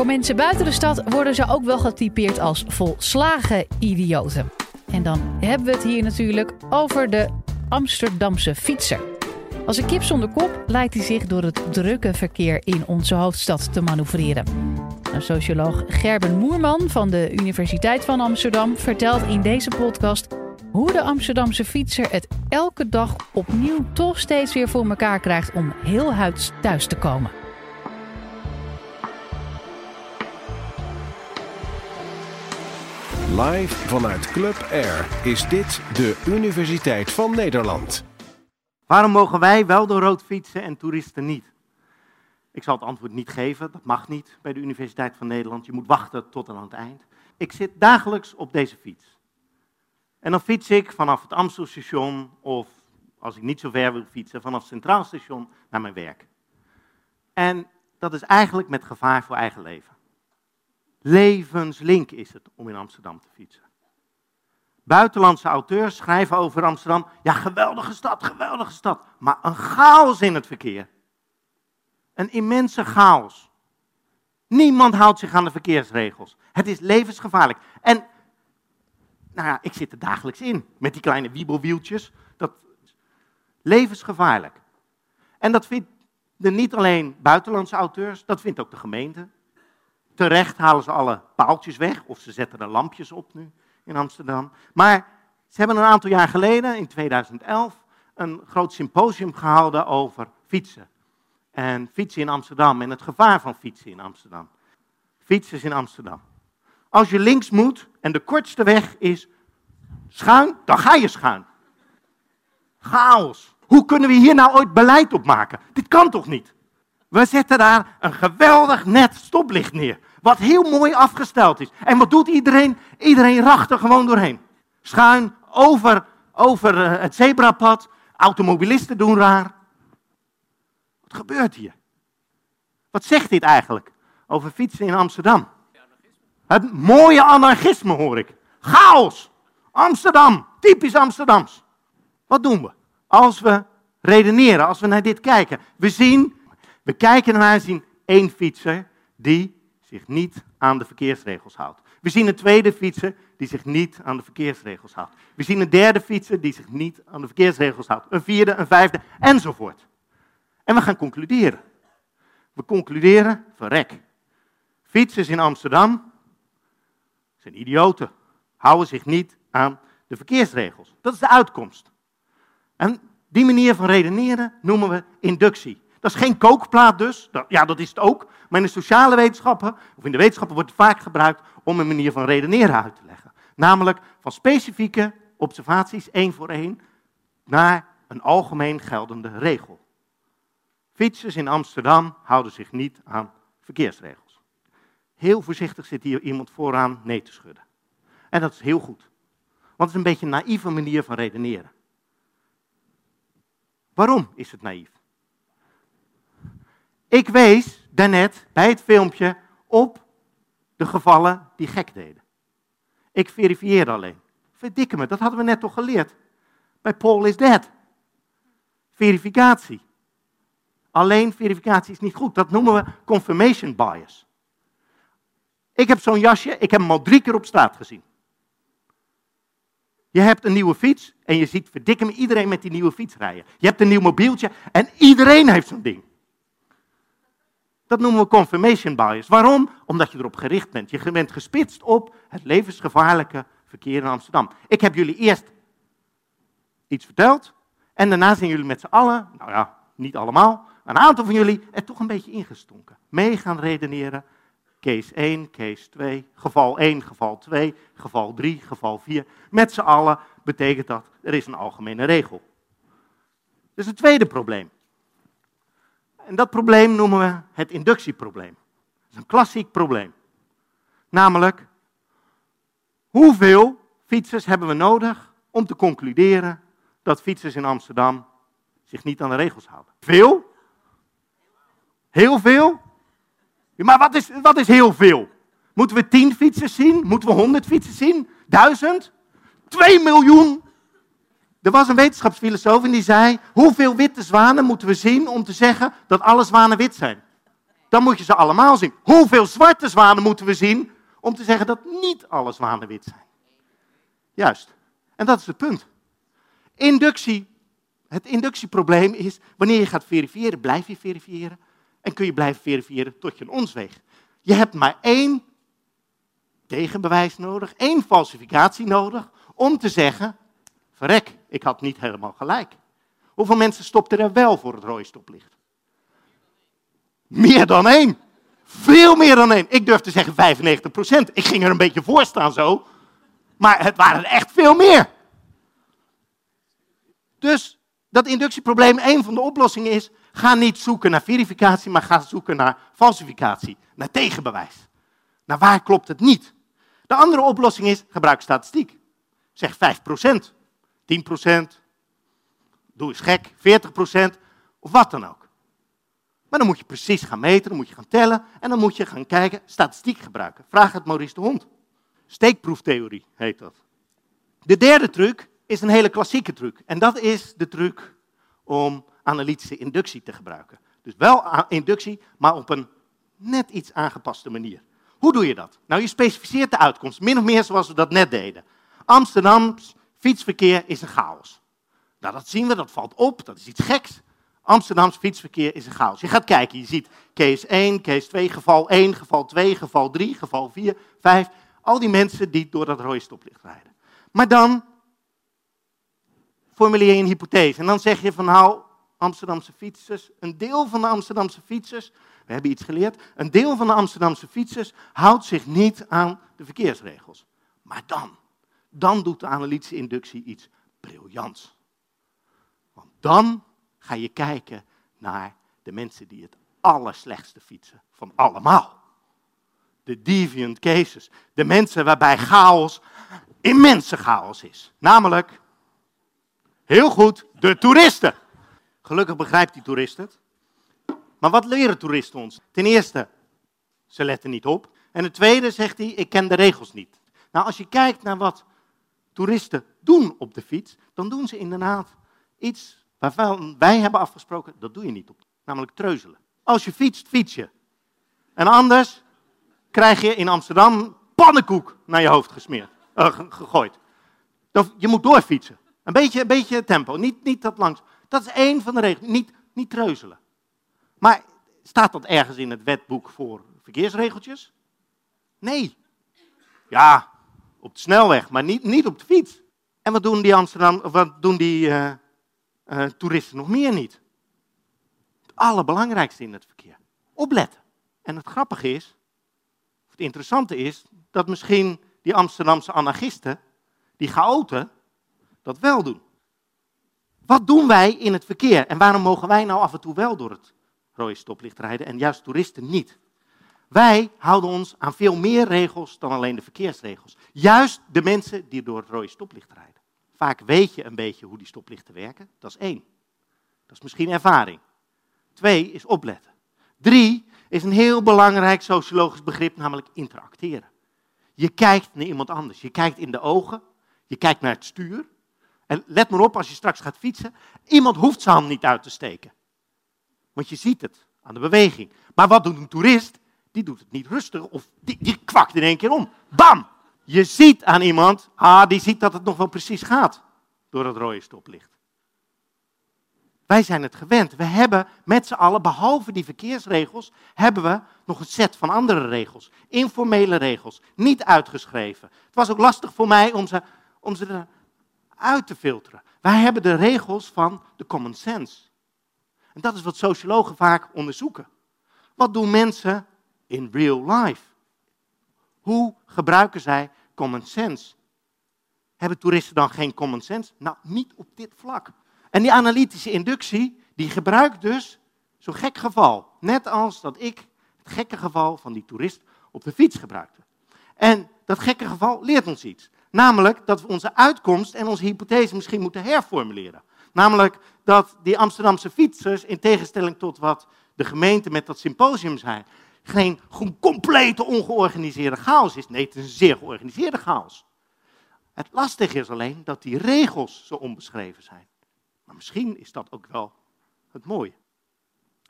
voor mensen buiten de stad worden ze ook wel getypeerd als volslagen idioten. En dan hebben we het hier natuurlijk over de Amsterdamse fietser. Als een kip zonder kop lijkt hij zich door het drukke verkeer in onze hoofdstad te manoeuvreren. Nou, socioloog Gerben Moerman van de Universiteit van Amsterdam vertelt in deze podcast hoe de Amsterdamse fietser het elke dag opnieuw toch steeds weer voor elkaar krijgt om heel huids thuis te komen. Live vanuit Club Air is dit de Universiteit van Nederland. Waarom mogen wij wel door rood fietsen en toeristen niet? Ik zal het antwoord niet geven, dat mag niet bij de Universiteit van Nederland. Je moet wachten tot aan het eind. Ik zit dagelijks op deze fiets. En dan fiets ik vanaf het Amstelstation of als ik niet zo ver wil fietsen, vanaf het Centraal Station naar mijn werk. En dat is eigenlijk met gevaar voor eigen leven. Levenslink is het om in Amsterdam te fietsen. Buitenlandse auteurs schrijven over Amsterdam. Ja, geweldige stad, geweldige stad. Maar een chaos in het verkeer. Een immense chaos. Niemand houdt zich aan de verkeersregels. Het is levensgevaarlijk. En, nou ja, ik zit er dagelijks in. Met die kleine wiebelwieltjes. Dat levensgevaarlijk. En dat vinden niet alleen buitenlandse auteurs, dat vindt ook de gemeente. Terecht halen ze alle paaltjes weg, of ze zetten er lampjes op nu in Amsterdam. Maar ze hebben een aantal jaar geleden, in 2011, een groot symposium gehouden over fietsen. En fietsen in Amsterdam en het gevaar van fietsen in Amsterdam. Fietsers in Amsterdam. Als je links moet en de kortste weg is schuin, dan ga je schuin. Chaos. Hoe kunnen we hier nou ooit beleid op maken? Dit kan toch niet? We zetten daar een geweldig net stoplicht neer. Wat heel mooi afgesteld is. En wat doet iedereen? Iedereen racht er gewoon doorheen. Schuin over, over eh, het zebrapad. Automobilisten doen raar. Wat gebeurt hier? Wat zegt dit eigenlijk over fietsen in Amsterdam? Het mooie anarchisme hoor ik. Chaos. Amsterdam. Typisch Amsterdams. Wat doen we? Als we redeneren, als we naar dit kijken. We zien, we kijken naar en zien één fietser die zich niet aan de verkeersregels houdt. We zien een tweede fietser die zich niet aan de verkeersregels houdt. We zien een derde fietser die zich niet aan de verkeersregels houdt. Een vierde, een vijfde, enzovoort. En we gaan concluderen. We concluderen, verrek. Fietsers in Amsterdam zijn idioten. Houden zich niet aan de verkeersregels. Dat is de uitkomst. En die manier van redeneren noemen we inductie. Dat is geen kookplaat dus. Ja, dat is het ook. Maar in de sociale wetenschappen, of in de wetenschappen, wordt het vaak gebruikt om een manier van redeneren uit te leggen. Namelijk van specifieke observaties, één voor één, naar een algemeen geldende regel. Fietsers in Amsterdam houden zich niet aan verkeersregels. Heel voorzichtig zit hier iemand vooraan nee te schudden. En dat is heel goed. Want het is een beetje een naïeve manier van redeneren. Waarom is het naïef? Ik wees daarnet bij het filmpje op de gevallen die gek deden. Ik verifieerde alleen. Verdikke me, dat hadden we net toch geleerd. Bij Paul is dead. Verificatie. Alleen verificatie is niet goed. Dat noemen we confirmation bias. Ik heb zo'n jasje, ik heb hem al drie keer op straat gezien. Je hebt een nieuwe fiets en je ziet verdikke me iedereen met die nieuwe fiets rijden. Je hebt een nieuw mobieltje en iedereen heeft zo'n ding. Dat noemen we confirmation bias. Waarom? Omdat je erop gericht bent. Je bent gespitst op het levensgevaarlijke verkeer in Amsterdam. Ik heb jullie eerst iets verteld. En daarna zijn jullie met z'n allen, nou ja, niet allemaal, een aantal van jullie er toch een beetje ingestonken. Mee gaan redeneren. Case 1, case 2, geval 1, geval 2, geval 3, geval 4. Met z'n allen betekent dat er is een algemene regel. Dus het tweede probleem. En dat probleem noemen we het inductieprobleem. Dat is een klassiek probleem. Namelijk, hoeveel fietsers hebben we nodig om te concluderen dat fietsers in Amsterdam zich niet aan de regels houden? Veel? Heel veel? Maar wat is, wat is heel veel? Moeten we tien fietsers zien? Moeten we honderd fietsers zien? Duizend? Twee miljoen er was een wetenschapsfilosoof en die zei: Hoeveel witte zwanen moeten we zien om te zeggen dat alle zwanen wit zijn? dan moet je ze allemaal zien. Hoeveel zwarte zwanen moeten we zien om te zeggen dat niet alle zwanen wit zijn? Juist. En dat is het punt. Inductie, het inductieprobleem is, wanneer je gaat verifiëren, blijf je verifiëren. En kun je blijven verifiëren tot je een ons weegt. Je hebt maar één tegenbewijs nodig, één falsificatie nodig, om te zeggen, verrek, ik had niet helemaal gelijk. Hoeveel mensen stopten er wel voor het rode stoplicht? Meer dan één. Veel meer dan één. Ik durf te zeggen 95% Ik ging er een beetje voor staan zo. Maar het waren echt veel meer. Dus dat inductieprobleem, een van de oplossingen is, ga niet zoeken naar verificatie, maar ga zoeken naar falsificatie, naar tegenbewijs. Naar waar klopt het niet? De andere oplossing is, gebruik statistiek. Zeg 5%, 10%, doe eens gek, 40% of wat dan ook. Maar dan moet je precies gaan meten, dan moet je gaan tellen en dan moet je gaan kijken, statistiek gebruiken. Vraag het Maurice de Hond. Steekproeftheorie heet dat. De derde truc is een hele klassieke truc. En dat is de truc om analytische inductie te gebruiken. Dus wel inductie, maar op een net iets aangepaste manier. Hoe doe je dat? Nou, je specificeert de uitkomst, min of meer zoals we dat net deden. Amsterdams fietsverkeer is een chaos. Nou, dat zien we, dat valt op, dat is iets geks. Amsterdams fietsverkeer is een chaos. Je gaat kijken, je ziet case 1, case 2, geval 1, geval 2, geval 3, geval 4, 5. Al die mensen die door dat rode stoplicht rijden. Maar dan formuleer je een hypothese. En dan zeg je van nou, Amsterdamse fietsers, een deel van de Amsterdamse fietsers, we hebben iets geleerd, een deel van de Amsterdamse fietsers houdt zich niet aan de verkeersregels. Maar dan, dan doet de analytische inductie iets briljants. Want dan ga je kijken naar de mensen die het allerslechtste fietsen van allemaal. De deviant cases. De mensen waarbij chaos immense chaos is. Namelijk, heel goed, de toeristen. Gelukkig begrijpt die toerist het. Maar wat leren toeristen ons? Ten eerste, ze letten niet op. En het tweede zegt hij, ik ken de regels niet. Nou, als je kijkt naar wat toeristen doen op de fiets, dan doen ze inderdaad iets waarvan wij hebben afgesproken, dat doe je niet op. Namelijk treuzelen. Als je fietst, fiets je. En anders krijg je in Amsterdam pannenkoek naar je hoofd gesmeerd, uh, gegooid. Je moet doorfietsen. Een beetje, een beetje tempo, niet, niet dat langs. Dat is één van de regels, niet, niet treuzelen. Maar staat dat ergens in het wetboek voor verkeersregeltjes? Nee. Ja, op de snelweg, maar niet, niet op de fiets. En wat doen die, Amsterdam, wat doen die uh, uh, toeristen nog meer niet? Het allerbelangrijkste in het verkeer. Opletten. En het grappige is, of het interessante is, dat misschien die Amsterdamse anarchisten, die chaoten, dat wel doen. Wat doen wij in het verkeer en waarom mogen wij nou af en toe wel door het rode stoplicht rijden en juist toeristen niet? Wij houden ons aan veel meer regels dan alleen de verkeersregels. Juist de mensen die door het rode stoplicht rijden. Vaak weet je een beetje hoe die stoplichten werken. Dat is één. Dat is misschien ervaring. Twee is opletten. Drie is een heel belangrijk sociologisch begrip, namelijk interacteren. Je kijkt naar iemand anders. Je kijkt in de ogen. Je kijkt naar het stuur. En let maar op als je straks gaat fietsen. Iemand hoeft zijn hand niet uit te steken. Want je ziet het aan de beweging. Maar wat doet een toerist? Die doet het niet rustig of die, die kwakt in één keer om. Bam! Je ziet aan iemand, ah, die ziet dat het nog wel precies gaat door het rode stoplicht. Wij zijn het gewend. We hebben met z'n allen, behalve die verkeersregels, hebben we nog een set van andere regels. Informele regels, niet uitgeschreven. Het was ook lastig voor mij om ze, om ze eruit te filteren. Wij hebben de regels van de common sense. En dat is wat sociologen vaak onderzoeken. Wat doen mensen in real life? Hoe gebruiken zij common sense? Hebben toeristen dan geen common sense? Nou, niet op dit vlak. En die analytische inductie, die gebruikt dus zo'n gek geval. Net als dat ik het gekke geval van die toerist op de fiets gebruikte. En dat gekke geval leert ons iets. Namelijk dat we onze uitkomst en onze hypothese misschien moeten herformuleren. Namelijk dat die Amsterdamse fietsers, in tegenstelling tot wat de gemeente met dat symposium zei, geen complete ongeorganiseerde chaos is. Nee, het is een zeer georganiseerde chaos. Het lastige is alleen dat die regels zo onbeschreven zijn. Maar misschien is dat ook wel het mooie.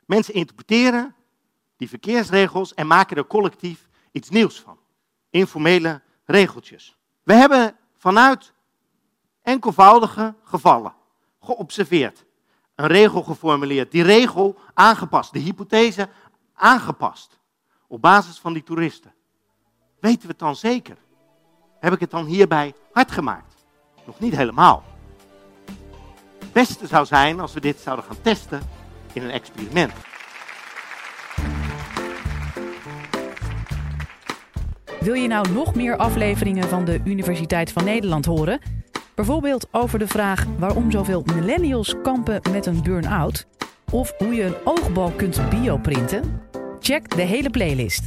Mensen interpreteren die verkeersregels en maken er collectief iets nieuws van. Informele regeltjes. We hebben vanuit enkelvoudige gevallen geobserveerd, een regel geformuleerd, die regel aangepast, de hypothese aangepast op basis van die toeristen. Weten we het dan zeker? Heb ik het dan hierbij hard gemaakt? Nog niet helemaal. Het beste zou zijn als we dit zouden gaan testen in een experiment. Wil je nou nog meer afleveringen van de Universiteit van Nederland horen? Bijvoorbeeld over de vraag waarom zoveel millennials kampen met een burn-out? Of hoe je een oogbal kunt bioprinten? Check de hele playlist.